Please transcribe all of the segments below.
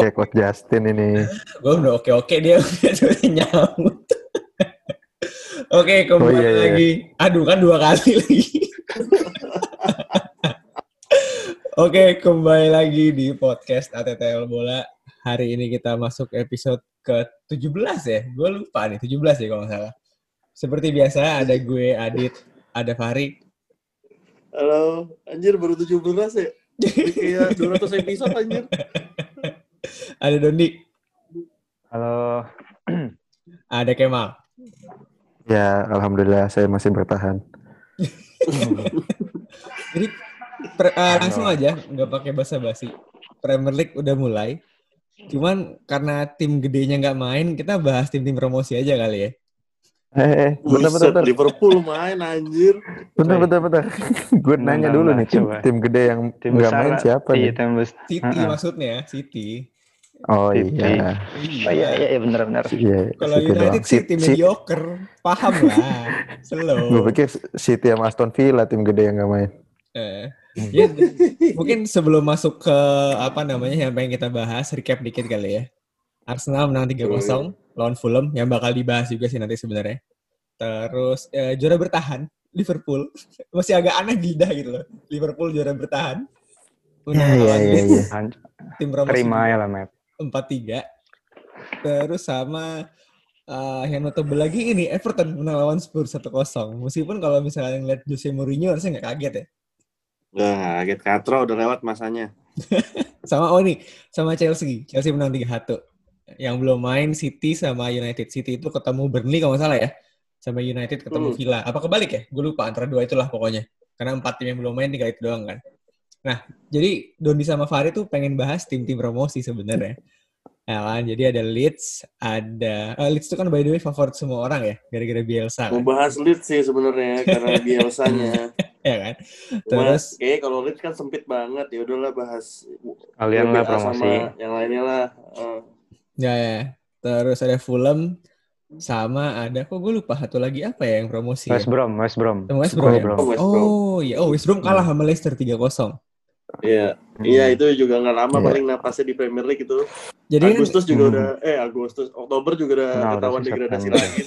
Oke, Coach Justin ini. Gue udah oke-oke dia udah nyamut. Oke, kembali Oh, iya, iya. lagi. Aduh, kan dua kali lagi. Oke, kembali lagi di podcast ATTL Bola. Hari ini kita masuk episode ke-17 ya. Gue lupa nih, 17 ya kalau nggak salah. Seperti biasa, ada gue, Adit, ada Fahri. Halo, anjir baru 17 ya? Kayak 200 episode anjir. Ada Dondi, Halo. ada Kemal. Ya, alhamdulillah saya masih bertahan. Jadi per- eh, langsung aja, nggak pakai basa-basi. Premier League udah mulai. Cuman karena tim gedenya nggak main, kita bahas tim-tim promosi aja kali ya. Eh, eh, bentar, bentar, Buset, bentar. Liverpool main anjir. Bentar, bentar, bentar. Gue nanya dulu nih, tim, tim gede yang Tim nggak besar main siapa Iya, nih? City Heeh. maksudnya, City. Oh City. iya. Oh iya, iya, iya benar-benar. Iya, Kalau City United doang. Si- tim si- mediocre, paham lah. Slow. Gue pikir City sama Aston Villa tim gede yang nggak main. Eh, ya, mungkin sebelum masuk ke apa namanya yang pengen kita bahas, recap dikit kali ya. Arsenal menang 3-0 lawan Fulham yang bakal dibahas juga sih nanti sebenarnya. Terus eh, juara bertahan Liverpool masih agak aneh di lidah gitu loh. Liverpool juara bertahan. Menang Iya, iya, iya, iya. Tim promosi Terima ya lah, Matt. 4-3. Terus sama eh, yang notable lagi ini Everton menang lawan Spurs 1-0. Meskipun kalau misalnya ngeliat Jose Mourinho harusnya nggak kaget ya. Nah, kaget katro udah lewat masanya. Sama oh nih, sama Chelsea. Chelsea menang 3-1. Yang belum main City sama United. City itu ketemu Burnley kalau nggak salah ya. Sama United ketemu Hmm. Villa. Apa kebalik ya? Gue lupa antara dua itulah pokoknya. Karena empat tim yang belum main tinggal itu doang kan. Nah, jadi Doni sama Fahri tuh pengen bahas tim-tim promosi sebenarnya. Ya kan? Jadi ada Leeds, ada eh, Leeds itu kan by the way favorit semua orang ya, gara-gara Bielsa Mau kan. bahas Leeds sih sebenarnya karena biasanya. Ya kan? Cuma, Terus kayak kalau Leeds kan sempit banget. Ya udahlah bahas Kalian lah promosi. yang lainnya lah. Eh, Ya, ya. Terus ada Fulham sama ada kok gue lupa satu lagi apa ya yang promosi ya? West Brom, West Brom. West Brom. ya? Brom. West Brom. Oh, iya. Oh, West Brom kalah sama Leicester 3-0. Iya, Hmm. iya itu juga nggak lama Iya. paling napasnya di Premier League itu. Jadi kan Agustus juga Hmm. udah, eh Agustus, Oktober juga udah Nah, ketahuan degradasi September. lagi.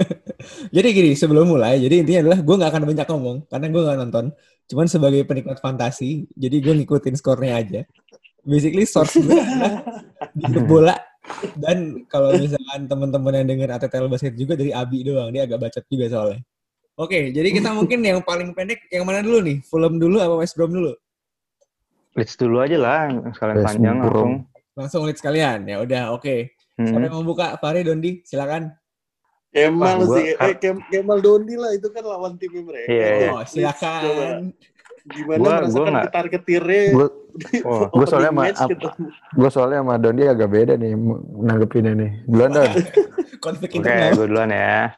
jadi gini, sebelum mulai, jadi intinya adalah gue nggak akan banyak ngomong karena gue nggak nonton. Cuman sebagai penikmat fantasi, jadi gue ngikutin skornya aja. Basically source gue bola dan kalau misalkan teman-teman yang denger ATTL Basket juga dari Abi doang, dia agak bacot juga soalnya. Oke, jadi kita mungkin yang paling pendek yang mana dulu nih? Fulham dulu apa West Brom dulu? Leeds dulu aja lah, sekalian West panjang Brom. langsung. Langsung lihat sekalian. Ya udah, oke. Hmm. Siapa yang mau buka? Fahri, Dondi, silakan. Kemal Wah, gua- sih, eh Kem- Kemal Dondi lah itu kan lawan timnya mereka. Iya, iya. Oh, silakan. Gimana Gua- merasakan gua getar getirnya? Gue Oh, gue soalnya sama gitu. gue soalnya sama Dondi agak beda nih nanggepinnya nih. Duluan Don. Konflik Oke, duluan ya.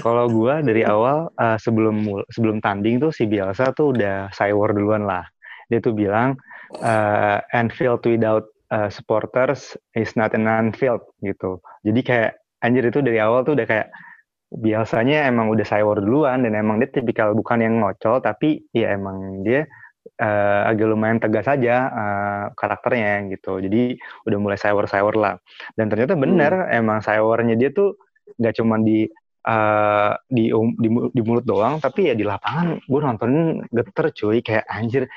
Kalau gue dari awal eh, sebelum sebelum tanding tuh si Bielsa tuh udah cywar duluan lah. Dia tuh bilang eh, Anfield without eh, supporters is not an Anfield gitu. Jadi kayak anjir itu dari awal tuh udah kayak biasanya emang udah cywar duluan dan emang dia tipikal bukan yang ngocol tapi ya emang dia eh, agak lumayan tegas aja eh, karakternya gitu. Jadi udah mulai cywar-cywar lah. Dan ternyata bener emang cywar-nya dia tuh nggak cuma di eh, di, um- di di mulut doang tapi ya di lapangan gue nontonin geter cuy kayak anjir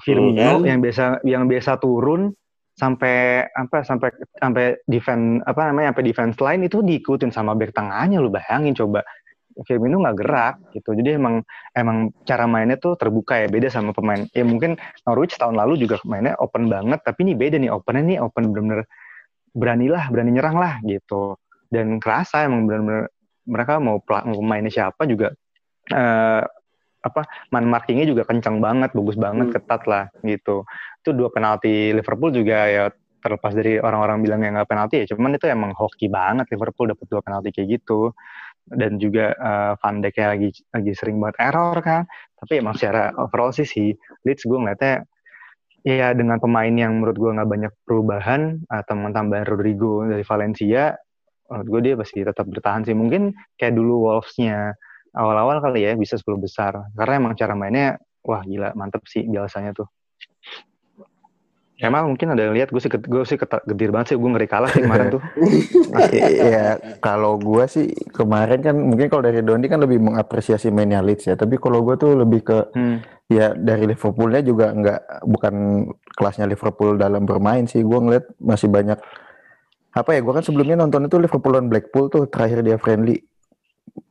Firmino kan? yang biasa yang biasa turun sampai apa sampai sampai defense apa namanya sampai defense line itu diikutin sama back tengahnya lu bayangin coba. Firmino nggak gerak gitu. Jadi emang emang cara mainnya tuh terbuka ya beda sama pemain. Ya mungkin Norwich tahun lalu juga mainnya open banget tapi ini beda nih opennya nih open bener-bener beranilah berani nyerang lah gitu. Dan kerasa emang bener-bener mereka mau mainnya siapa juga eh, apa man markingnya juga kencang banget bagus banget Hmm. ketat lah gitu. Itu dua penalti Liverpool juga ya terlepas dari orang-orang bilang yang nggak penalti ya cuman itu emang hoki banget Liverpool dapat dua penalti kayak gitu. Dan juga eh, Van Dijk lagi lagi sering banget error kan tapi emang secara overall sih si Leeds gue ngeliatnya ya dengan pemain yang menurut gue nggak banyak perubahan atau tambahan Rodrigo dari Valencia menurut gue dia pasti tetap bertahan sih. Mungkin kayak dulu Wolves-nya awal-awal kali ya bisa 10 besar karena emang cara mainnya wah gila mantep sih biasanya tuh Emang mungkin ada yang lihat gue sih gue sih gedir banget sih gue ngeri kalah sih kemarin tuh. Iya, kalau gua sih kemarin kan mungkin kalau dari Dondi kan lebih mengapresiasi mainnya Leeds ya. Tapi kalau gua tuh lebih ke Hmm. ya dari Liverpoolnya juga nggak bukan kelasnya Liverpool dalam bermain sih. Gua ngeliat masih banyak apa ya? Gua kan sebelumnya nonton itu Liverpool dan Blackpool tuh terakhir dia friendly.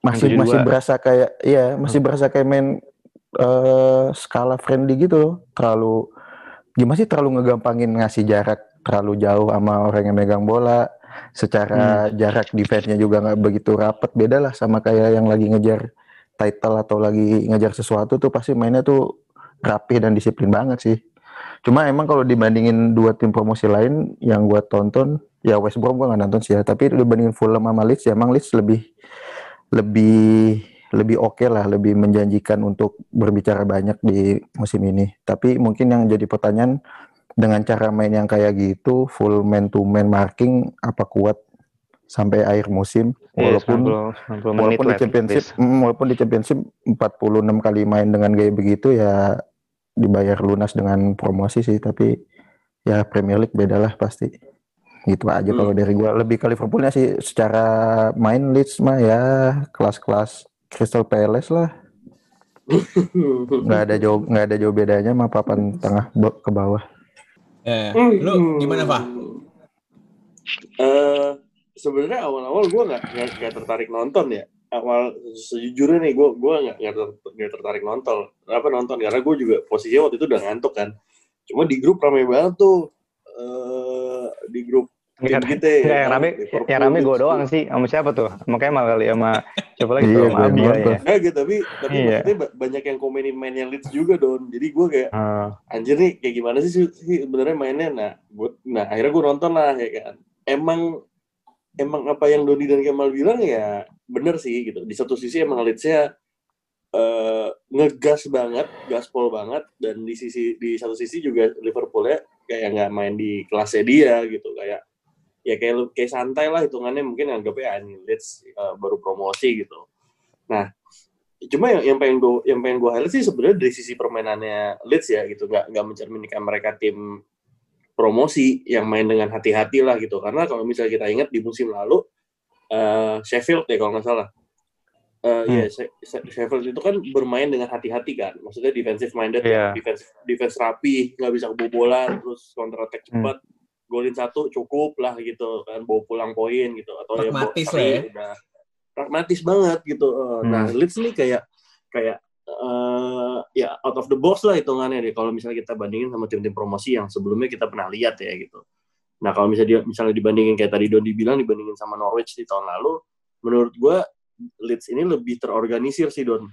Masih 7-2. masih berasa kayak ya masih berasa kayak main eh skala friendly gitu loh. Terlalu gimana sih terlalu ngegampangin ngasih jarak terlalu jauh sama orang yang megang bola. Secara jarak defense-nya juga nggak begitu rapet. Beda lah sama kayak yang lagi ngejar title atau lagi ngejar sesuatu tuh pasti mainnya tuh rapih dan disiplin banget sih. Cuma emang kalau dibandingin dua tim promosi lain yang gua tonton, ya West Brom gua nggak nonton sih ya. Tapi dibandingin Fulham sama Leeds, ya emang Leeds lebih lebih lebih oke lah, lebih menjanjikan untuk berbicara banyak di musim ini. Tapi mungkin yang jadi pertanyaan dengan cara main yang kayak gitu, full man to man marking, apa kuat sampai akhir musim? Iya, Walaupun 90, 90 menit walaupun di championship mm, walaupun di championship 46 kali main dengan gaya begitu ya dibayar lunas dengan promosi sih tapi ya Premier League beda lah pasti gitu aja Hmm. kalau dari gua lebih ke Liverpoolnya sih secara main Leeds mah ya kelas-kelas Crystal Palace lah nggak ada jauh nggak ada jauh bedanya mah papan tengah ke bawah Eh, Hmm. lu gimana, Pak? Eh, sebenarnya awal-awal gue nggak nggak- tertarik nonton ya. Awal sejujurnya nih gue gue nggak nggak ter- nggak tertarik nonton. Apa nonton? Karena gue juga posisinya waktu itu udah ngantuk kan. Cuma di grup rame banget tuh. Eh, di grup tim kita Nggak, ya yang kan, rame, Liverpool, yang rame gue doang sih. Sama siapa tuh? Makanya sama kali sama siapa lagi Iya, tuh? Sama gue Abi ya. Eh gitu, tapi tapi Iya. maksudnya ba- banyak yang komenin mainnya Leeds juga don. Jadi gue kayak Eh, anjir nih kayak gimana sih sih sebenarnya mainnya. Nah, gue nah akhirnya gue nonton lah ya kan. Emang emang apa yang Doni dan Kemal bilang ya bener sih gitu. Di satu sisi emang Leeds-nya eh, ngegas banget, gaspol banget dan di sisi di satu sisi juga Liverpool-nya kayak nggak main di kelasnya dia gitu. Kayak ya kayak lu- kayak santai lah hitungannya. Mungkin anggapnya ah, ini Leeds eh, baru promosi gitu. Nah, cuma yang, yang pengen gue yang pengen gue highlight sih sebenarnya dari sisi permainannya Leeds ya gitu. Nggak nggak mencerminkan mereka tim promosi yang main dengan hati-hati lah gitu. Karena kalau misalnya kita ingat di musim lalu eh, Sheffield ya kalau nggak salah Eh, iya, She- She- Sheffield itu kan bermain dengan hati-hati kan. Maksudnya defensive minded Iya. defense defense rapi nggak bisa kebobolan terus counter attack cepat golin satu cukup lah gitu kan bawa pulang poin gitu. Atau Pragmatis bawa- lah ya. tapi udah pragmatis banget gitu. Nah Hmm. Leeds nih kayak kayak eh, ya out of the box lah hitungannya deh. Kalau misalnya kita bandingin sama tim-tim promosi yang sebelumnya kita pernah lihat ya gitu. Nah kalau misalnya dia misalnya dibandingin kayak tadi Don dibilang dibandingin sama Norwich di tahun lalu menurut gua Leeds ini lebih terorganisir sih Don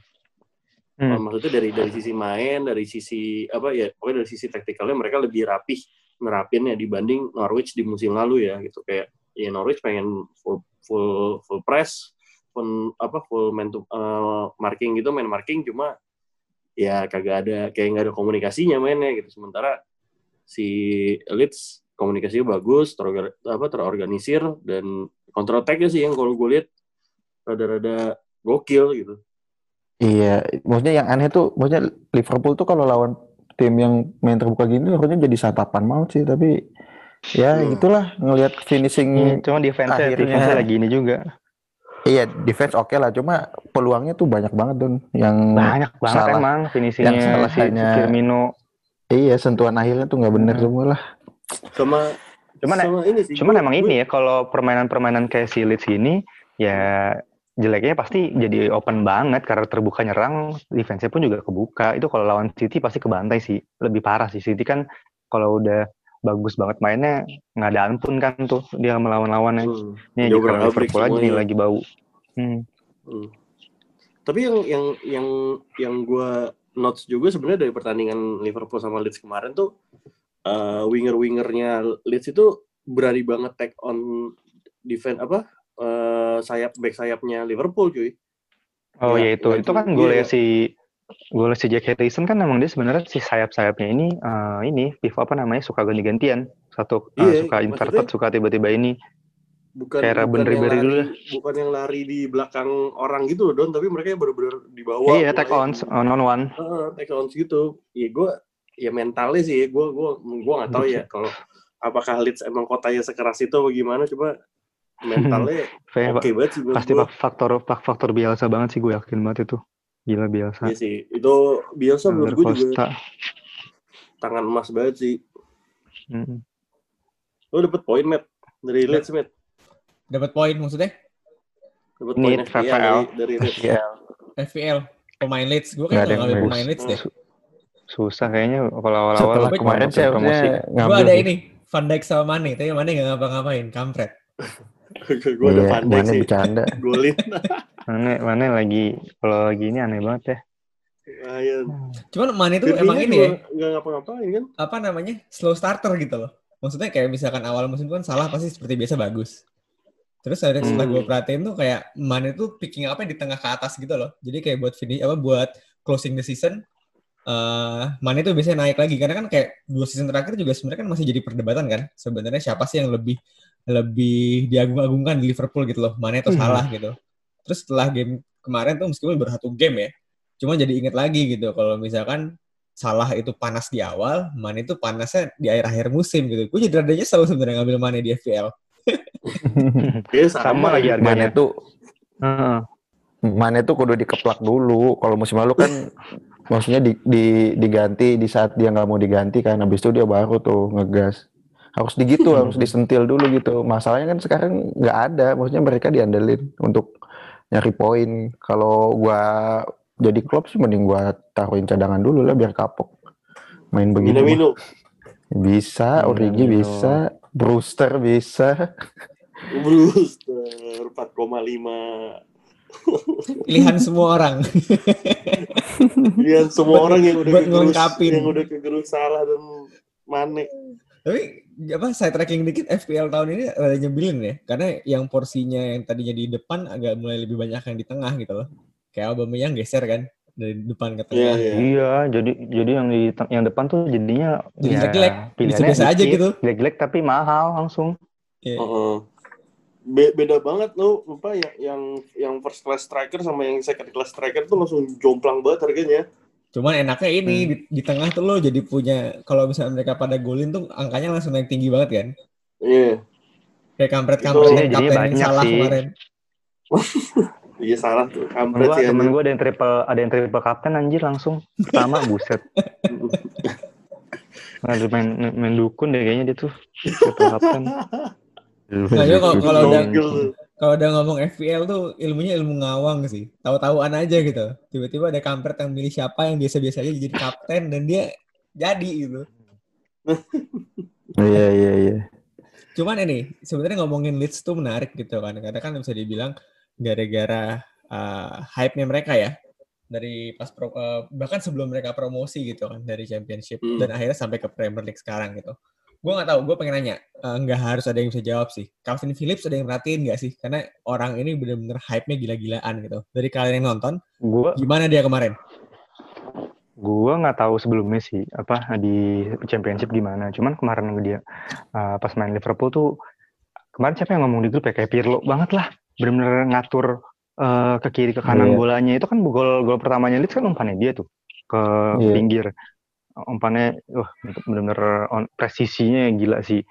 hmm. Maksudnya dari dari sisi main, dari sisi apa ya, pokoknya dari sisi taktikalnya mereka lebih rapih nerapinnya dibanding Norwich di musim lalu ya gitu kayak ya Norwich pengen full full full press, full apa full man to eh, marking gitu, main marking cuma ya kagak ada kayak nggak ada komunikasinya mainnya gitu. Sementara si Leeds komunikasinya bagus, apa terorganisir dan counter attack-nya sih yang kalau gue lihat rada-rada gokil gitu. Iya, maksudnya yang aneh tuh, maksudnya Liverpool tuh kalau lawan tim yang main terbuka gini harusnya jadi satapan maut sih, tapi ya Hmm. gitulah ngelihat Hmm, finishing. cuma defense-nya, akhirnya- defense-nya lagi ini juga. Iya, defense oke lah, cuma peluangnya tuh banyak banget don. Yang Banyak banget salah- emang finishingnya yang salah si, si hanya- Firmino. iya sentuhan akhirnya tuh nggak bener Hmm. semua lah. Sama Cuman sama ini sih. Cuman emang ini ya kalau permainan-permainan kayak si Leeds gini ya jeleknya pasti jadi open banget karena terbuka nyerang defense-nya pun juga kebuka. Itu kalau lawan City pasti kebantai sih. Lebih parah sih City kan kalau udah bagus banget mainnya nggak ada ampun kan tuh dia melawan lawannya. Hmm. Ini obrak-abrik Liverpool aja nih lagi bau. Hmm. Hmm. Tapi yang yang yang yang gue notes juga sebenarnya dari pertandingan Liverpool sama Leeds kemarin tuh eh, winger-wingernya Leeds itu berani banget take on defense apa eh, sayap back sayapnya Liverpool cuy. Oh Ya, ya itu ya, itu kan iya, gue iya. si gue si Jack Harrison kan emang dia sebenarnya si sayap-sayapnya ini eh, ini pivot apa namanya suka ganti-gantian satu Iya, suka inverted maksudnya- suka tiba-tiba ini Bukan Kayak bukan yang lari, dulu lah. bukan yang lari di belakang orang gitu loh Don, tapi mereka bener-bener di bawah. iya take on on on one Heeh, take on gitu. Iya gue ya mentalnya sih gue gue gue nggak tahu ya kalau apakah Leeds emang kotanya sekeras itu atau gimana coba mentalnya oke banget sih pasti gue. faktor faktor biasa banget sih gue yakin banget itu. Gila biasa. Iya sih itu biasa menurut gue juga tangan emas banget sih Mm. lo dapet poin Matt dari Leeds Matt Dapat poin maksudnya dapet poin FPL. FPL dari, dari Leeds Iya. FPL pemain Leeds. Gue ada nggak ngambil bagus. pemain Leeds deh. Su- Susah kayaknya kalau awal-awal kemarin sih promosi. Gue ada ini Van Dijk sama Mane, tapi Mane nggak ngapa-ngapain, kampret. gue udah pandai mana sih bercanda. golin Mana mana lagi kalau lagi ini aneh banget ya. lumayan Cuman Mane itu Firmino emang ini juga ya, nggak ngapa-ngapain kan apa namanya slow starter gitu loh. Maksudnya kayak misalkan awal musim kan salah pasti seperti biasa bagus. Terus ada setelah Hmm. gue perhatiin tuh kayak Mane tuh picking apa di tengah ke atas gitu loh. Jadi kayak buat finish apa buat closing the season eh Mane tuh biasanya naik lagi karena kan kayak dua season terakhir juga sebenarnya kan masih jadi perdebatan kan. Sebenarnya siapa sih yang lebih lebih diagung-agungkan di Liverpool gitu loh. Mane atau Hmm. salah gitu. Terus setelah game kemarin tuh meskipun baru satu game ya. Cuma jadi inget lagi gitu kalau misalkan Salah itu panas di awal, Mane itu panasnya di akhir-akhir musim gitu. Gue jadi rada nyesel sebenarnya ngambil Mane di FPL. Sama lagi Mane harganya. tuh Heeh. Mane tuh kudu dikeplak dulu. Kalau musim lalu kan maksudnya di, di- diganti di saat dia nggak mau diganti kan, habis itu dia baru tuh ngegas. Harus digitu, harus disentil dulu gitu. Masalahnya kan sekarang nggak ada, maksudnya mereka diandelin untuk nyari poin. Kalau gua jadi klub sih mending gua taruhin cadangan dulu lah biar kapok. Main begini mah. Minamino bisa. Origi bisa, Brewster bisa. Brewster 4,5 Pilihan semua orang. Lihat semua orang yang udah Buat kegerus, yang udah kegerus salah dan Mane Tapi apa saya tracking dikit FPL tahun ini rada nyebelin ya. Karena yang porsinya yang tadinya di depan agak mulai lebih banyak yang di tengah gitu loh. Kayak Aubameyang geser kan dari depan ke Iya, tengah. iya. Iya, jadi jadi yang di yang depan tuh jadinya Jadi ya, pilihannya Biasa-biasa aja dikit, gitu. Jelek-jelek tapi mahal langsung. Iya. Heeh. Be- beda banget lo apa yang yang yang first class striker sama yang second class striker tuh langsung jomplang banget harganya. Cuman enaknya ini Hmm. di, di tengah tuh lo jadi punya kalau misalnya mereka pada golin tuh angkanya langsung naik tinggi banget kan. Iya. Kayak kampret-kampret yang jadinya kapten banyak salah sih. kemarin. Iya salah tuh. Temen Kampret gua, sih temen gua ada yang triple ada yang triple kapten anjir langsung pertama buset. Ada main main dukun deh kayaknya dia tuh triple kapten. Nah, kalau- kalau udah. Kalau udah ngomong FPL tuh ilmunya ilmu ngawang sih. Tahu-tahuan aja gitu. Tiba-tiba ada kampret yang milih siapa yang biasa-biasa aja jadi kapten dan dia jadi gitu. Iya iya iya. Cuman ini sebenarnya ngomongin Leeds tuh menarik gitu kan. Karena kan bisa dibilang gara-gara uh, hype-nya mereka ya dari pas pro, uh, bahkan sebelum mereka promosi gitu kan dari Championship Hmm. dan akhirnya sampai ke Premier League sekarang gitu. Gue nggak tahu, gue pengen nanya, uh, nggak harus ada yang bisa jawab sih. Calvin Phillips ada yang merhatiin nggak sih? Karena orang ini bener-bener hype-nya gila-gilaan gitu. Dari kalian yang nonton, Gua gimana dia kemarin? gua nggak tahu sebelumnya sih apa di championship gimana. Cuman kemarin dia uh, pas main Liverpool tuh kemarin siapa yang ngomong di grup ya kayak Pirlo banget lah. Bener-bener ngatur uh, ke kiri ke kanan Iya. bolanya itu kan gol gol pertamanya Leeds kan umpannya dia tuh ke Iya. pinggir. Umpannya wah bener-bener on, presisinya gila sih.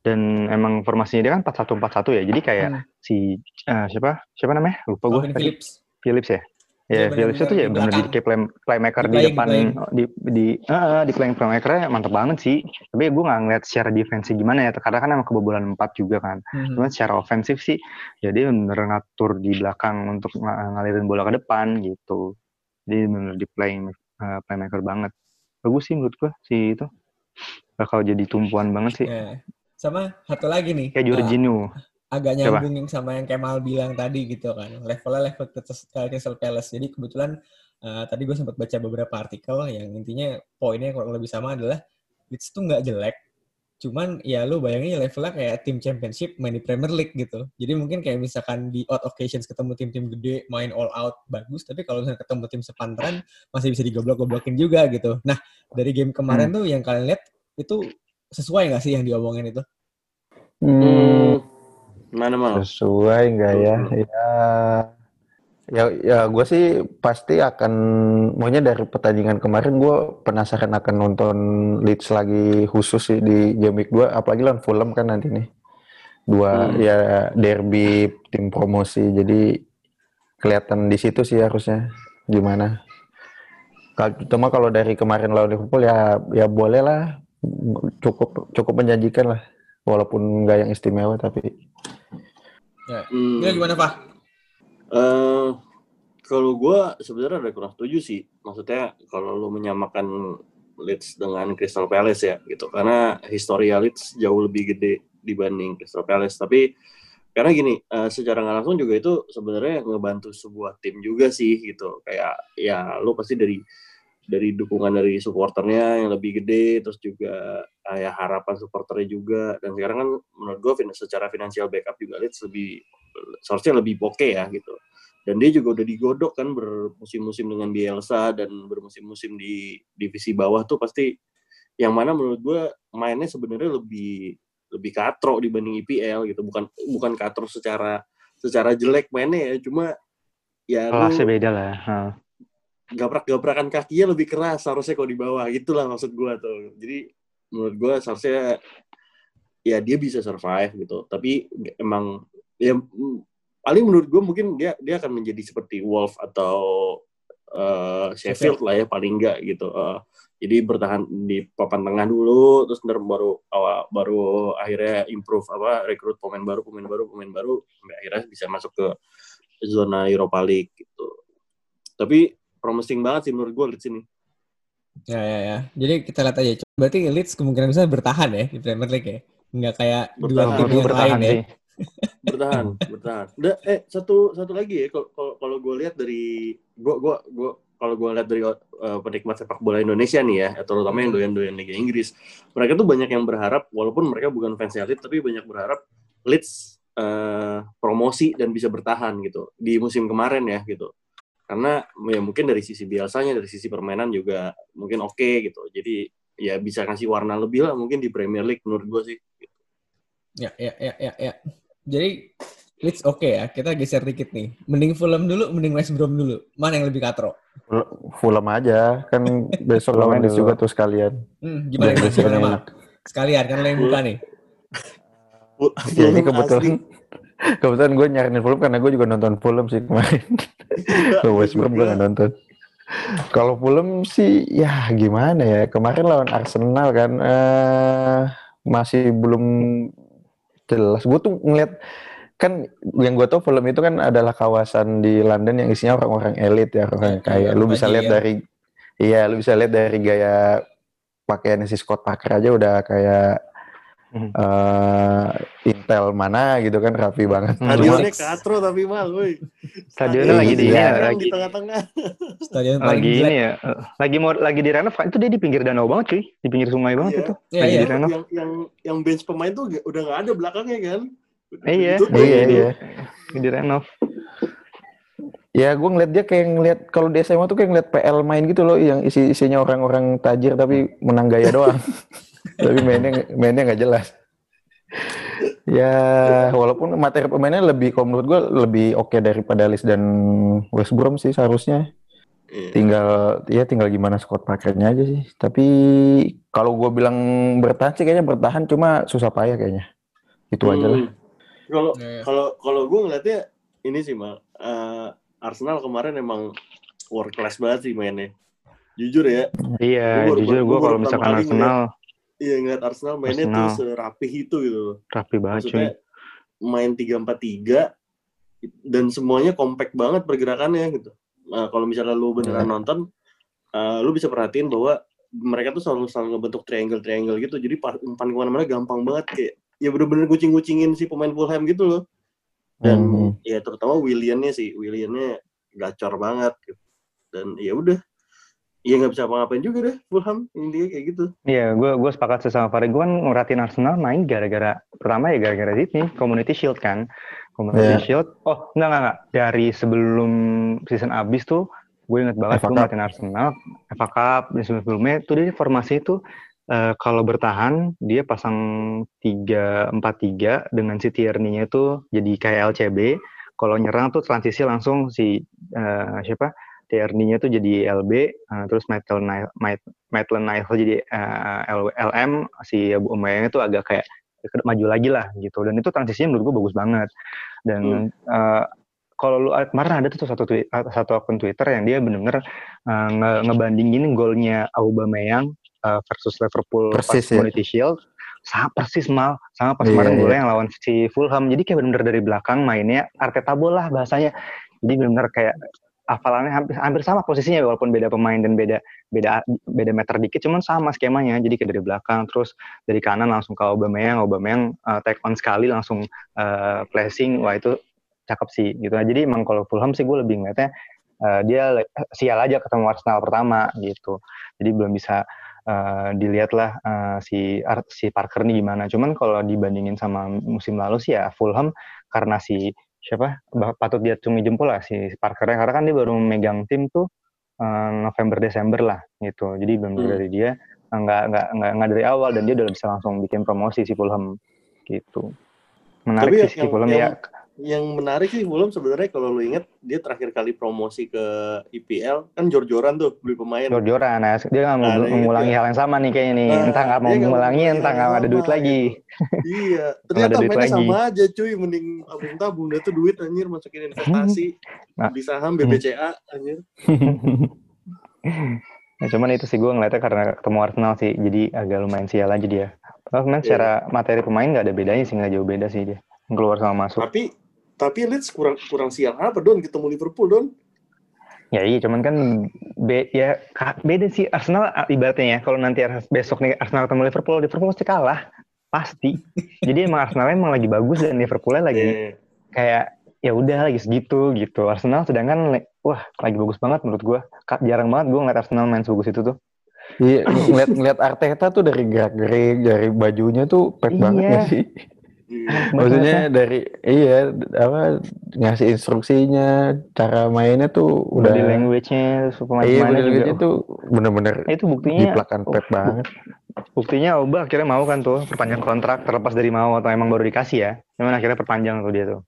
Dan emang formasinya dia kan 4-1-4-1 ya. Jadi kayak Hmm. si uh, siapa siapa namanya? Lupa gue Calvin Phillips. Phillips ya. Iya, Ya, Phillips itu benar-benar ya di benar jadi kayak play, playmaker Di di, depan di di di eh, di playing playmakernya mantap banget sih. Tapi gue nggak ngeliat secara defensi gimana ya. Karena kan emang kebobolan 4 juga kan. Hmm. Cuman secara ofensif sih ya dia bener ngatur di belakang untuk ng- ngalirin bola ke depan gitu. Jadi bener di playing eh, playmaker banget. Bagus sih menurut gue si itu. Bakal jadi tumpuan banget sih. Ya. Sama satu lagi nih. Kayak uh, Jorginho. agak Coba. nyambung yang sama yang Kemal bilang tadi gitu kan levelnya level Crystal uh, Crystal Palace jadi kebetulan uh, tadi gue sempat baca beberapa artikel yang intinya poinnya kurang lebih sama adalah Leeds tuh nggak jelek cuman ya lu bayangin levelnya kayak tim championship main di Premier League gitu. Jadi mungkin kayak misalkan di odd occasions ketemu tim-tim gede main all out bagus. Tapi kalau misalnya ketemu tim sepantaran masih bisa digoblok-goblokin juga gitu. Nah dari game kemarin tuh yang kalian lihat itu sesuai nggak sih yang diomongin itu? Hmm, Hmm. Mana mau? sesuai nggak ya? Ya Ya, ya gue sih pasti akan, maunya dari pertandingan kemarin gue penasaran akan nonton Leeds lagi khusus sih di game week 2, apalagi lawan Fulham kan nanti nih. Dua Hmm. ya derby tim promosi, jadi kelihatan di situ sih harusnya gimana. Kalau cuma kalau dari kemarin lawan Liverpool ya ya boleh lah, cukup cukup menjanjikan lah, walaupun nggak yang istimewa tapi Hmm. Gila gimana, Pak? Eh, kalau gue sebenarnya ada kurang setuju sih. Maksudnya kalau lu menyamakan Leeds dengan Crystal Palace ya gitu. Karena historia Leeds jauh lebih gede dibanding Crystal Palace. Tapi karena gini, eh, secara nggak langsung juga itu sebenarnya ngebantu sebuah tim juga sih gitu. Kayak ya lu pasti dari dari dukungan dari supporternya yang lebih gede, terus juga kayak harapan supporternya juga. Dan sekarang kan menurut gue secara finansial backup juga Leeds lebih seharusnya lebih oke ya gitu. Dan dia juga udah digodok kan bermusim-musim dengan Bielsa dan bermusim-musim di divisi bawah tuh pasti yang mana menurut gue mainnya sebenarnya lebih lebih katro dibanding IPL gitu. Bukan bukan katro secara secara jelek mainnya ya, cuma ya lu Kelasnya beda lah. Ha. Gabrak-gabrakan kakinya lebih keras seharusnya kalau di bawah. Gitulah maksud gua tuh. Jadi menurut gua seharusnya ya dia bisa survive gitu. Tapi emang ya paling menurut gua mungkin dia dia akan menjadi seperti Wolf atau eh, Sheffield. Lah ya paling enggak gitu. Eh, jadi bertahan di papan tengah dulu terus ntar baru awal baru akhirnya improve apa rekrut pemain baru pemain baru pemain baru sampai akhirnya bisa masuk ke zona Europa League gitu. Tapi promising banget sih menurut gue Leeds ini. Ya, ya, ya. Jadi kita lihat aja. Berarti Leeds kemungkinan bisa bertahan ya di Premier League ya? Nggak kayak dua Bertahan. tim Menurut gue yang bertahan lain ya? sih. Bertahan, bertahan. Udah, eh satu satu lagi ya kalau kalau- kalau gue lihat dari gue gua gua kalau gue lihat dari uh, penikmat sepak bola Indonesia nih ya, terutama yang doyan-doyan Liga Inggris, mereka tuh banyak yang berharap walaupun mereka bukan fans Leeds tapi banyak berharap Leeds uh, promosi dan bisa bertahan gitu di musim kemarin ya gitu. Karena ya mungkin dari sisi biasanya dari sisi permainan juga mungkin oke gitu. Jadi ya bisa kasih warna lebih lah mungkin di Premier League menurut gue sih. Ya, ya, ya, ya, ya. Jadi Leeds oke ya. Kita geser dikit nih. Mending Fulham dulu, mending West Brom dulu. Mana yang lebih katro? Ful- Fulham aja kan besok lawan Leeds juga tuh sekalian. Hmm, gimana Gimana, Mak? enak. Sekalian kan lo yang buka nih. Ya ini kebetulan asli. kebetulan gue nyariin Fulham karena gue juga nonton Fulham sih kemarin. West Brom gue nggak nonton. Kalau Fulham sih ya gimana ya kemarin lawan Arsenal kan eh masih belum jelas. Gue tuh ngeliat kan yang gue tau Fulham itu kan adalah kawasan di London yang isinya orang-orang elit ya orang Ya, kaya. Lu bisa lihat dari iya lu bisa lihat dari gaya pakaian si Scott Parker aja udah kayak Eh Intel mana gitu kan rapi banget. Hmm. Cuma- Stadionnya katro tapi mal, woi. Stadionnya lagi di- Stadion iya, di lagi- tengah-tengah. Stadion Lagi ini ya, lagi mau lagi direnov itu dia di pinggir danau banget cuy, di pinggir sungai banget Iya. itu. Iya, lagi iya. direnov. Yang yang yang bench pemain tuh udah nggak ada belakangnya kan? Iya, Iya gitu. iya. Lagi direnov. Ya gue ngeliat dia kayak ngeliat kalau di SMA tuh kayak ngeliat PL main gitu loh yang isi isinya orang-orang tajir tapi menang gaya doang. tapi mainnya mainnya nggak jelas. Ya walaupun materi pemainnya lebih kalau menurut gue lebih oke daripada Leeds dan West Brom sih seharusnya. Iya. Tinggal ya tinggal gimana Scott Parkernya aja sih. Tapi kalau gue bilang bertahan sih kayaknya bertahan cuma susah payah kayaknya. Itu aja lah. Hmm. Kalau Iya, iya. kalau kalau gue ngeliatnya ini sih mal eh, Arsenal kemarin emang world class banget sih mainnya. Jujur ya, Iya, Gua jujur gua gue kalau misalkan Arsenal iya ngeliat Arsenal mainnya Arsenal. tuh serapih itu gitu. loh. rapi banget cuy. Main 3-4-3 dan semuanya kompak banget pergerakannya gitu. Nah, kalau misalnya lu beneran Iya. nonton, eh, lu bisa perhatiin bahwa mereka tuh selalu selalu ngebentuk triangle-triangle gitu. Jadi umpan ke mana-mana gampang banget kayak ya bener-bener kucing-kucingin si pemain Fulham gitu loh. Dan Hmm. ya terutama Williamnya sih, Williamnya gacor banget gitu. Dan ya udah, ya nggak bisa apa-apain juga deh Fulham intinya kayak gitu. Iya, gue gue sepakat sih sama Farid. Gue kan ngeratin Arsenal main gara-gara pertama ya gara-gara ini Community Shield kan. Community Iya. Shield. Oh enggak enggak enggak. Dari sebelum season abis tuh gue inget banget gue ngeratin Arsenal, FA Cup dan sebelum-sebelumnya tuh dia formasi itu eh, kalau bertahan dia pasang 3-4-3 dengan si Tierney-nya itu jadi kayak LCB. kalau nyerang tuh transisi langsung si eh, siapa TRD-nya tuh jadi LB, eh, terus Maitland Maitland Niles jadi eh, L- LM, si Abu Umayyah itu agak kayak maju lagi lah gitu. Dan itu transisinya menurut gue bagus banget. Dan eh, kalau lu kemarin ada tuh satu twi- satu akun Twitter yang dia bener-bener eh, nge- ngebandingin golnya Aubameyang eh, versus Liverpool pas Persis, ya. Shield sama persis mal sama pas Iya, kemarin iya. golnya yang lawan si Fulham. Jadi kayak bener-bener dari belakang mainnya Arteta bola bahasanya. Jadi bener-bener kayak hafalannya hampir, hampir sama posisinya walaupun beda pemain dan beda beda beda meter dikit cuman sama skemanya. Jadi kayak dari belakang terus dari kanan langsung ke Aubameyang Aubameyang uh, take on sekali langsung uh, flashing wah itu cakep sih gitu. Nah, jadi emang kalau Fulham sih gue lebih ngeliatnya uh, dia sial aja ketemu Arsenal pertama gitu. Jadi belum bisa uh, dilihat lah uh, si si Parker nih gimana. Cuman kalau dibandingin sama musim lalu sih ya Fulham karena si siapa patut dia cumi jempol lah si Parker karena kan dia baru megang tim tuh eh, November Desember lah gitu. Jadi belum Hmm. dari dia eh, nggak nggak nggak nggak dari awal dan dia udah bisa langsung bikin promosi si Fulham gitu. Menarik Tapi sih si Fulham ya yang menarik sih Fulham sebenarnya kalau lu inget dia terakhir kali promosi ke IPL kan jor-joran tuh beli pemain. jor-joran nah dia nggak mau Ada gitu. mengulangi hal yang sama nih kayaknya nih Nah, entah nggak mau nggak mau mengulangi mengulangi entah nggak ada duit lagi iya, ada ternyata duit mainnya lagi. sama aja cuy, mending tabung-tabung dia tuh duit anjir masukin investasi Nah. di saham BBCA anjir. Nah, cuman itu sih gue ngeliatnya karena ketemu Arsenal sih, jadi agak lumayan sial aja dia. Iya. secara materi pemain nggak ada bedanya sih, nggak jauh beda sih dia. Keluar sama masuk. Tapi tapi Leeds kurang kurang sial apa Don ketemu Liverpool Don? Ya iya, cuman kan be ya beda sih Arsenal ibaratnya ya. Kalau nanti besok nih Arsenal ketemu Liverpool, Liverpool pasti kalah, pasti. Jadi emang Arsenal emang lagi bagus dan Liverpoolnya lagi Iya. kayak ya udah lagi segitu gitu. Arsenal sedangkan wah lagi bagus banget menurut gua. Ka- Jarang banget gua ngeliat Arsenal main sebagus itu tuh. Iya, ngeliat ngeliat Arteta tuh dari gerak-gerik, dari bajunya tuh pet Iya. banget ya sih. Iya. Maksudnya dari iya apa ngasih instruksinya, cara mainnya tuh udah Body language-nya, terus iya pemain-pemainnya bener juga. tuh bener-bener Nah, itu buktinya jiplakan pet banget. Buktinya Oba akhirnya mau kan tuh perpanjang kontrak terlepas dari mau atau emang baru dikasih ya. Cuman akhirnya perpanjang tuh dia tuh.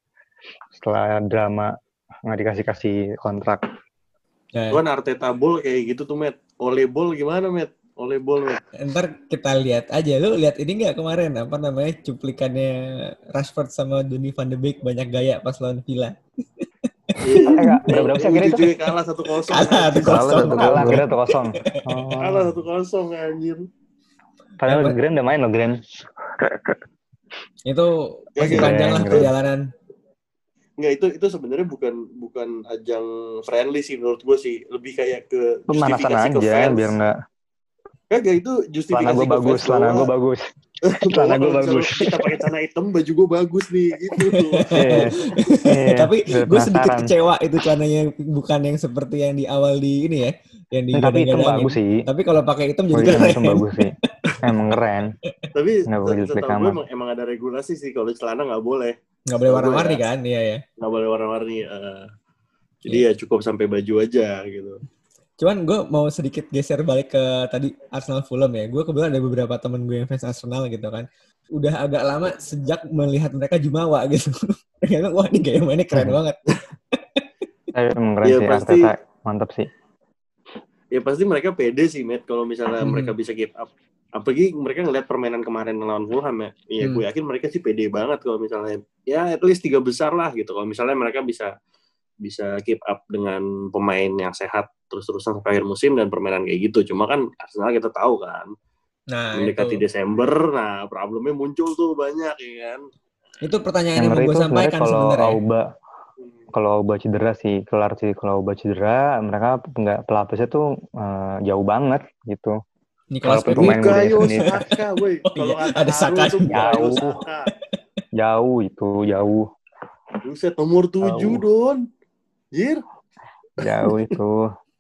Setelah drama nggak dikasih kasih kontrak. Nah, Kan Arteta Ball kayak gitu tuh Met. Oleh Ball gimana Met? Oleh Met. ntar kita lihat aja. Lu lihat ini nggak kemarin apa namanya cuplikannya Rashford sama Donny van de Beek banyak gaya pas lawan Villa. Enggak, berapa sih akhirnya itu? Kalah satu kosong. Kalah satu Kalah kosong. satu akhirnya kosong. Kalah Oh. satu kosong anjir. Padahal? Graham udah main loh Graham. Itu masih Iya, panjang lah perjalanan. Enggak itu itu sebenarnya bukan bukan ajang friendly sih menurut gue sih lebih kayak ke Pemanasan justifikasi ke aja fans. biar nggak. Kagak itu justifikasi Celana gue bagus, celana gue bagus. celana gua kalau bagus. Kita pakai celana hitam, baju gue bagus nih gitu. Iya. Iya, Tapi biar gue sedikit kecewa itu celananya bukan yang seperti yang di awal di ini ya, yang di Tapi hitam bagus sih. Tapi kalau pakai hitam Oh, jadi hitam, keren. hitam bagus sih. Emang keren. Tapi setahu gue emang, emang ada regulasi sih kalau celana nggak boleh, Nggak boleh warna-warni kan, iya ya. nggak boleh warna-warni. eh. jadi Iya. ya cukup sampai baju aja gitu. Cuman gue mau sedikit geser balik ke tadi Arsenal Fulham ya. Gue kebetulan ada beberapa temen gue yang fans Arsenal gitu kan. Udah agak lama sejak melihat mereka jumawa gitu. Mereka wah ini gaya mainnya keren Hmm. banget. Tapi emang keren Iya, sih pasti- Arteta. Mantap sih. Ya pasti mereka pede sih, Matt, kalau misalnya Hmm. mereka bisa keep up. Apalagi mereka ngeliat permainan kemarin lawan Fulham ya. Iya, Hmm. gue yakin mereka sih pede banget kalau misalnya ya at least tiga besar lah gitu. Kalau misalnya mereka bisa bisa keep up dengan pemain yang sehat terus-terusan sampai akhir musim dan permainan kayak gitu. Cuma kan Arsenal kita tahu kan, Nah mendekati itu, Desember, nah problemnya muncul tuh banyak ya kan. itu pertanyaan Yang yang mau gue sampaikan kalau sebenarnya. Auba kalau Auba cedera sih kelar sih kalau Auba cedera mereka nggak pelapisnya tuh eh, jauh banget gitu. Walaupun Pepe. pemain muda Bukayo. Saka, woi. Oh Kalau iya, kata ada Saka jauh. Jauh itu jauh Buset, nomor 7, Jauh. Don. Jir. jauh itu.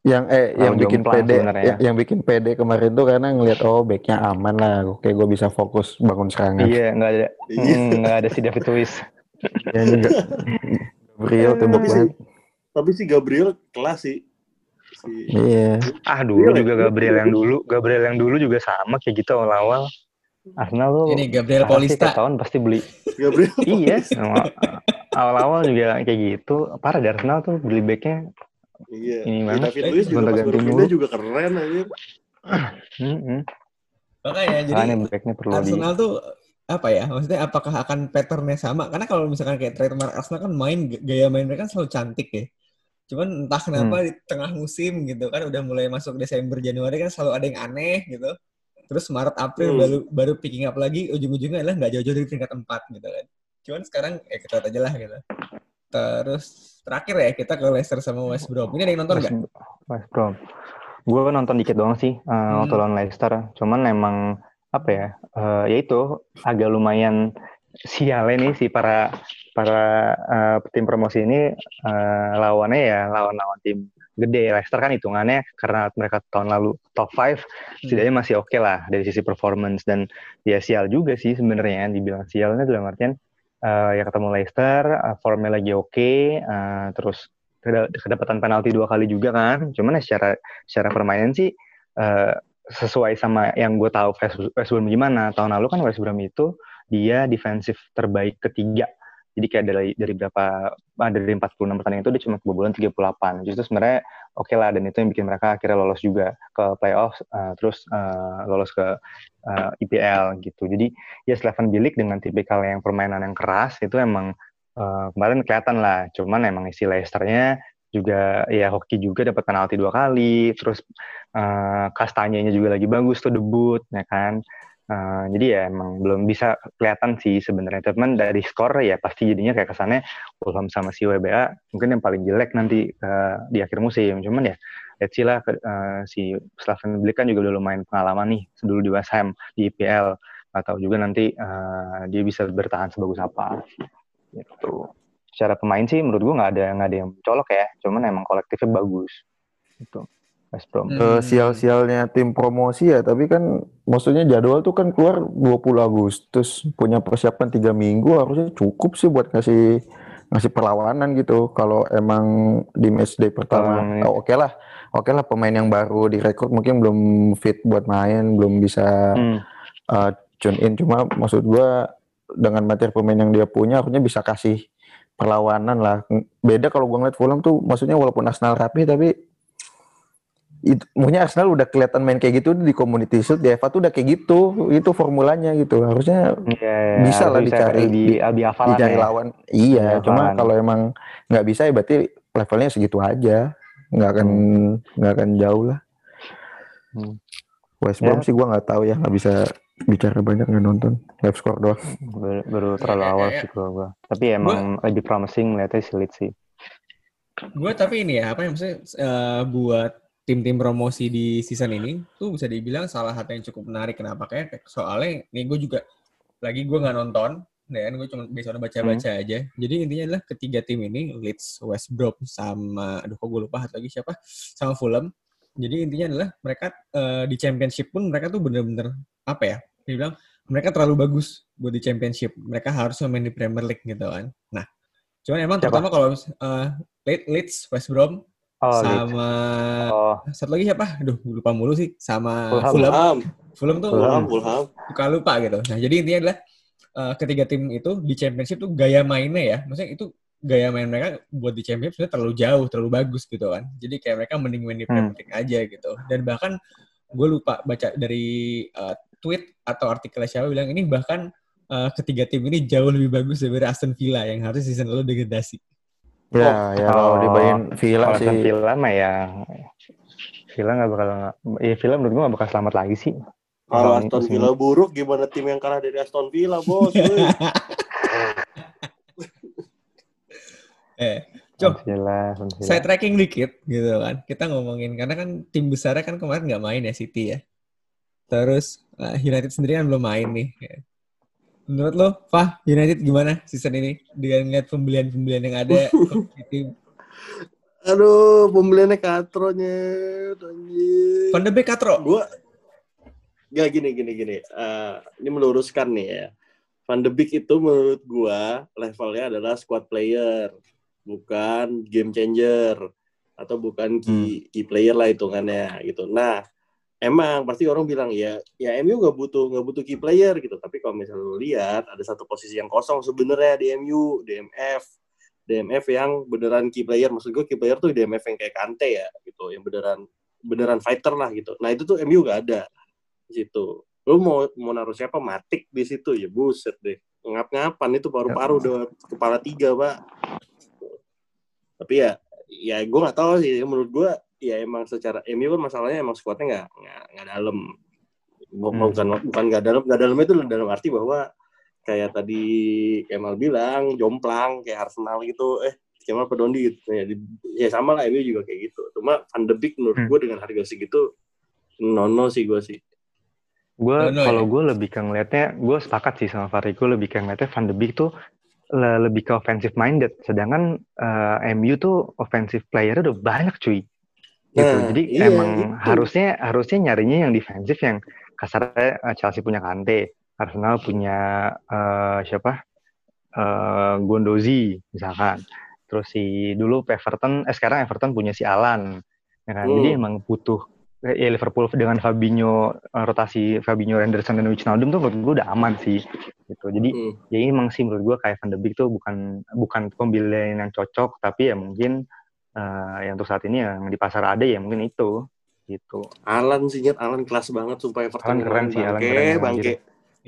Yang eh yang bikin pede sebenarnya. yang, bikin pede kemarin tuh karena ngelihat oh backnya aman lah, oke gue bisa fokus bangun serangan. iya nggak ada Iya. mm, nggak ada si David Luiz. Juga Gabriel tembok Tapi banget. Tapi si Gabriel kelas sih. Si Iya. Ah dulu Iya, juga iya. Gabriel yang dulu Gabriel yang dulu juga sama kayak gitu awal-awal. Arsenal tuh Ini Gabriel tiap tahun pasti beli. Gabriel. iya. Awal-awal juga kayak gitu. Parah di Arsenal tuh beli backnya Iya. Ini Ya, mana? David Luiz juga pas baru pindah juga keren aja. Mm-mm. Makanya jadi Makanya backnya perlu di Arsenal tuh apa ya? Maksudnya apakah akan patternnya sama? Karena kalau misalkan kayak trademark Arsenal kan main gaya main mereka kan selalu cantik ya. Cuman entah kenapa Hmm. di tengah musim gitu kan udah mulai masuk Desember Januari kan selalu ada yang aneh gitu. Terus Maret April Hmm. baru baru picking up lagi ujung-ujungnya adalah nggak jauh-jauh dari peringkat 4 gitu kan. Cuman sekarang ya kita lihat aja lah gitu. Terus terakhir ya kita ke Leicester sama West Brom. Ini ada yang nonton nggak? West Brom. Gue nonton dikit doang sih uh, Hmm. waktu lawan Leicester. Cuman emang apa ya? eh, ya itu agak lumayan sialnya nih si para para eh, tim promosi ini eh, lawannya ya lawan-lawan tim gede. Leicester kan hitungannya karena mereka tahun lalu top 5 setidaknya masih oke lah dari sisi performance dan ya sial juga sih sebenarnya dibilang sialnya dalam artian eh, ya ketemu Leicester eh, formnya lagi oke eh, terus keda- kedapatan penalti dua kali juga kan. Cuman ya secara secara permainan sih eh, sesuai sama yang gue tahu West Brom gimana. Tahun lalu kan West Brom itu dia defensif terbaik ketiga jadi kayak dari dari berapa ah, dari 46 pertandingan itu dia cuma kebobolan 38 justru sebenarnya oke lah dan itu yang bikin mereka akhirnya lolos juga ke playoff eh, terus eh, lolos ke eh, IPL gitu. Jadi ya Slaven Bilic dengan tipikal yang permainan yang keras itu emang eh, kemarin kelihatan lah. Cuman emang isi Leicester-nya juga ya hoki juga dapat penalti dua kali. Terus eh Kastanyanya juga lagi bagus tuh debut ya kan Eh, jadi ya emang belum bisa kelihatan sih sebenarnya. Cuman dari skor ya pasti jadinya kayak kesannya Fulham sama si WBA mungkin yang paling jelek nanti eh, di akhir musim. Cuman ya let's see lah eh, si Slaven Bilic kan juga udah lumayan pengalaman nih dulu di West Ham di IPL atau juga nanti eh, dia bisa bertahan sebagus apa. Gitu. Secara pemain sih menurut gua nggak ada nggak ada yang colok ya. Cuman emang kolektifnya bagus. Itu West Brom Hmm. Sial-sialnya tim promosi ya, tapi kan maksudnya jadwal tuh kan keluar 20 Agustus, punya persiapan tiga minggu harusnya cukup sih buat ngasih ngasih perlawanan gitu. Kalau emang di match day pertama, Kalau- oh, oke lah, oke lah pemain yang baru direkrut mungkin belum fit buat main, belum bisa Hmm. uh, tune in. Cuma maksud gua dengan materi pemain yang dia punya harusnya bisa kasih perlawanan lah. Beda kalau gua ngeliat Fulham tuh maksudnya walaupun Arsenal rapi tapi itu maunya Arsenal udah kelihatan main kayak gitu di Community Shield di FA tuh udah kayak gitu itu formulanya gitu harusnya Iya, Bisa lah dicari di- lebih hafalan dicari ya. lawan iya cuma kalau emang nggak bisa ya berarti levelnya segitu aja nggak akan nggak akan jauh lah Hmm. West. Brom sih gua nggak tahu ya nggak bisa bicara banyak nggak nonton live score doang Baru, baru terlalu Ya, ya, awal ya. sih kalau gua. Tapi emang lebih promising melihatnya si Leeds sih. Gue tapi ini ya, apa yang maksudnya eh, buat tim-tim promosi di season ini tuh bisa dibilang salah satu yang cukup menarik. Kenapa? Kayak soalnya nih gue juga lagi gue nggak nonton, dan gue cuma bisa baca-baca aja. Jadi intinya adalah ketiga tim ini Leeds, West Brom sama aduh kok gue lupa satu lagi siapa sama Fulham. Jadi intinya adalah mereka eh, di championship pun mereka tuh bener-bener apa ya? Dibilang mereka terlalu bagus buat di championship. Mereka harus main di Premier League gitu kan. Nah, cuman emang Siapa? terutama kalau Le- Leeds, West Brom, Oh, Leeds. sama Oh, satu lagi siapa? Aduh, lupa mulu sih. Sama Fulham. Fulham. Fulham, Fulham tuh Fulham, Fulham. suka lupa gitu. Nah, jadi intinya adalah eh, ketiga tim itu di championship tuh gaya mainnya ya. Maksudnya itu gaya main mereka buat di championship sebenarnya terlalu jauh, terlalu bagus gitu kan. Jadi kayak mereka mending main di Hmm. Premier League aja gitu. Dan bahkan gue lupa baca dari eh, tweet atau artikel siapa bilang ini bahkan eh, ketiga tim ini jauh lebih bagus daripada Aston Villa yang harus season lalu degradasi. Ya ya kalau Oh, dibanding Villa kalau sih Villa mah ya Villa nggak bakal ya Villa menurut gua nggak bakal selamat lagi sih. Kalau Aston Villa buruk, gimana tim yang kalah dari Aston Villa, bos? Eh, Cok, saya tracking dikit gitu kan. Kita ngomongin karena kan tim besarnya kan kemarin nggak main ya City ya. Terus eh, United sendiri kan belum main nih. Menurut lo, Fah, United gimana season ini dengan lihat pembelian-pembelian yang ada di tim? Aduh, pembeliannya katronya. anjir. Van de Beek Katro. Gua Gak gini gini gini. Eh, ini meluruskan nih ya. Van de Beek itu menurut gua levelnya adalah squad player, bukan game changer atau bukan key, key player lah hitungannya gitu. Nah, emang pasti orang bilang ya, ya MU nggak butuh nggak butuh key player gitu. Tapi kalau misalnya lu lihat ada satu posisi yang kosong sebenarnya di MU, DMF. DMF yang beneran key player. Maksud gue key player tuh DMF yang kayak Kante ya gitu, yang beneran beneran fighter lah gitu. Nah itu tuh MU gak ada di situ. Lu mau mau naruh siapa matik di situ ya buset deh. Ngap-ngapan itu paru-paru Ya. udah kepala tiga pak. Tapi ya ya gue nggak tahu sih menurut gue ya emang secara MU kan masalahnya emang skuadnya nggak nggak nggak dalam Hmm. bukan bukan nggak dalam nggak dalam itu dalam arti bahwa kayak tadi Kemal bilang jomplang kayak Arsenal gitu eh Kemal Pedondi gitu ya, di- ya sama lah MU juga kayak gitu cuma Van de Beek menurut Hmm. gue dengan harga segitu nono sih gue sih Gue Dono kalau ya? gue lebih ke ngelihatnya, gue sepakat sih sama Fahri. Gue lebih ke ngelihatnya Van de Beek tuh le- lebih ke offensive minded. Sedangkan eh, MU tuh offensive player udah banyak cuy. Gitu. Nah, Jadi iya, emang itu. harusnya harusnya nyarinya yang defensif yang kasarnya eh, Chelsea punya Kante, Arsenal punya eh, siapa? Eh, Gondozi misalkan. Terus si dulu Everton, eh sekarang Everton punya si Alan. Ya kan? Jadi Hmm. emang butuh ya Liverpool dengan Fabinho rotasi Fabinho Henderson dan Wijnaldum tuh menurut gue udah aman sih gitu jadi Hmm. ya emang sih menurut gue kayak Van de Beek tuh bukan bukan pembelian yang cocok tapi ya mungkin eh, yang untuk saat ini yang di pasar ada ya mungkin itu gitu Alan sih nyet Alan kelas banget sumpah Everton Alan keren sih, Alan bangke keren, bangke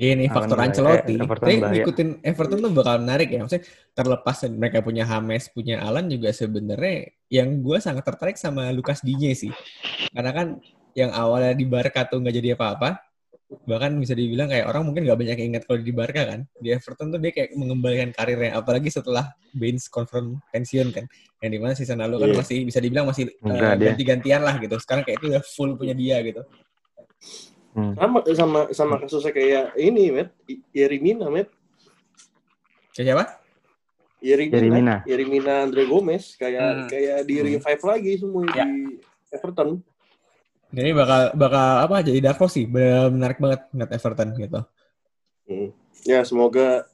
Ini Alan faktor. Ancelotti. Eh, Everton Tapi ngikutin Everton tuh bakal menarik ya. Maksudnya terlepas mereka punya Hames, punya Alan juga sebenarnya yang gue sangat tertarik sama Lukas Digne sih. Karena kan yang awalnya di Barca tuh nggak jadi apa-apa. Bahkan bisa dibilang kayak orang mungkin nggak banyak yang ingat kalau di Barca kan. Di Everton tuh dia kayak mengembalikan karirnya. Apalagi setelah Baines confirm pensiun kan. Yang di mana season lalu kan Iya. masih bisa dibilang masih Enggak, dia. ganti-gantian lah gitu. Sekarang kayak itu udah full punya dia gitu. Hmm. sama sama sama kasusnya kayak ini met Yerimina met Kayak siapa? Yerimina Yerimina. Yerimina Andre Gomez kayak Hmm. kayak di revive lagi semua Ya. di Everton Jadi bakal bakal apa jadi dark horse sih. Bener menarik banget ngeliat Everton gitu. Hmm. ya semoga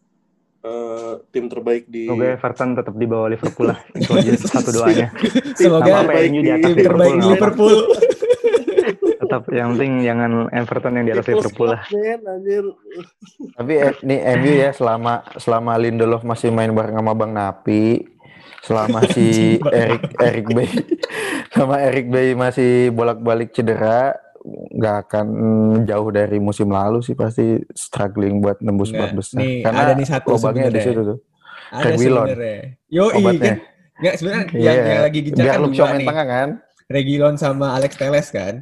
eh, tim terbaik di semoga Everton tetap di bawah Liverpool lah itu aja satu doanya Semoga apa MU di atas tim terbaik di Liverpool, Liverpool. tetap yang penting jangan Everton yang di atas Liverpool lah. Tapi eh, nih MU ya selama selama Lindelof masih main bareng sama Bang Napi, selama si Bang Erik Erik Bay sama Erik Bay masih bolak-balik cedera, nggak akan jauh dari musim lalu sih pasti struggling buat nembus Nggak, empat besar. nih, Karena ada nih satu lubangnya di situ tuh. Ada sebenarnya. Yo Obatnya. kan. Nggak sebenarnya Iya. yang, yang lagi gencar kan dua nih. tengah kan? Regilon sama Alex Teles kan.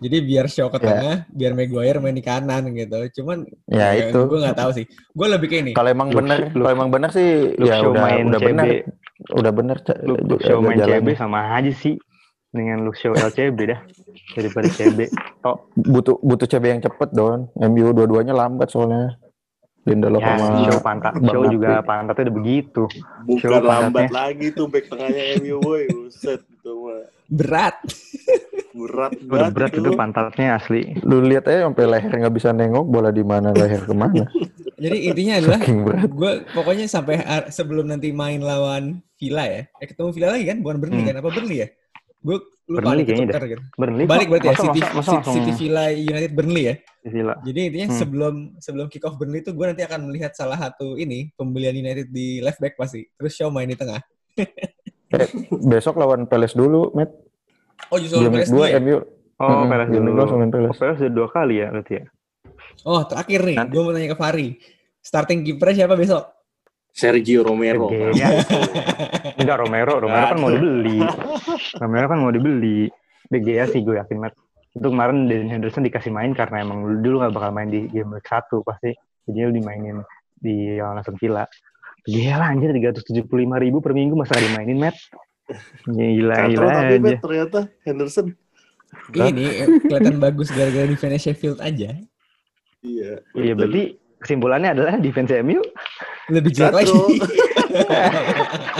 Jadi biar Shaw ke Iya. tengah, biar Maguire main di kanan gitu. Cuman Ya itu. Gue nggak tahu sih. Gue lebih kayak ini. Kalau emang Luke- kalau emang bener sih Luke ya udah main udah CB. Udah bener. Ca- Luke, Luke ja- Shaw main jalannya. CB sama aja sih dengan Luke Shaw LCB dah daripada CB tok butuh butuh CB yang cepet don. MU dua-duanya lambat soalnya. Lindelof ya sama Shaw pantat Bang Shaw juga pantatnya udah begitu bukan Coba lambat pantatnya. lagi tuh back tengahnya MU boy buset itu mah Berat. berat udah berat itu. itu pantatnya asli Lu lihat aja sampai leher nggak bisa nengok bola di mana leher ke mana. Jadi intinya adalah gue pokoknya sampai sebelum nanti main lawan Villa ya. Eh ketemu Villa lagi kan? Bukan Burnley Hmm. kan? Apa Burnley ya? Gue lupa Burnley kayaknya ketukar gitu. Burnley Balik berarti ya City, masa, masa City, langsung City Villa United Burnley ya. Villa Jadi intinya Hmm. sebelum sebelum kick off Burnley itu gue nanti akan melihat salah satu ini pembelian United di left back pasti. Terus Shaw main di tengah. Besok lawan Palace dulu, Matt. Oh justru Palace dulu 2 ya? MU. oh game week dulu dua sama oh Palace. Udah dua kali ya berarti ya Oh terakhir nih, gue mau tanya ke Fari. Starting kipernya siapa besok? Sergio Romero. Gea. enggak Romero. Romero kan mau dibeli. Romero kan mau dibeli. De Gea sih gue yakin Matt itu kemarin Dan Henderson dikasih main karena emang dulu nggak bakal main di game week satu pasti. Jadi lu dimainin di lawan Aston Villa. Lah anjir 375 ribu per minggu masa nggak dimainin Matt? Gila gila tapi aja. Bet, ternyata Henderson. Ini eh, kelihatan bagus gara-gara defense Sheffield aja. Iya. Iya berarti kesimpulannya adalah defense MU Lebih jelek lagi.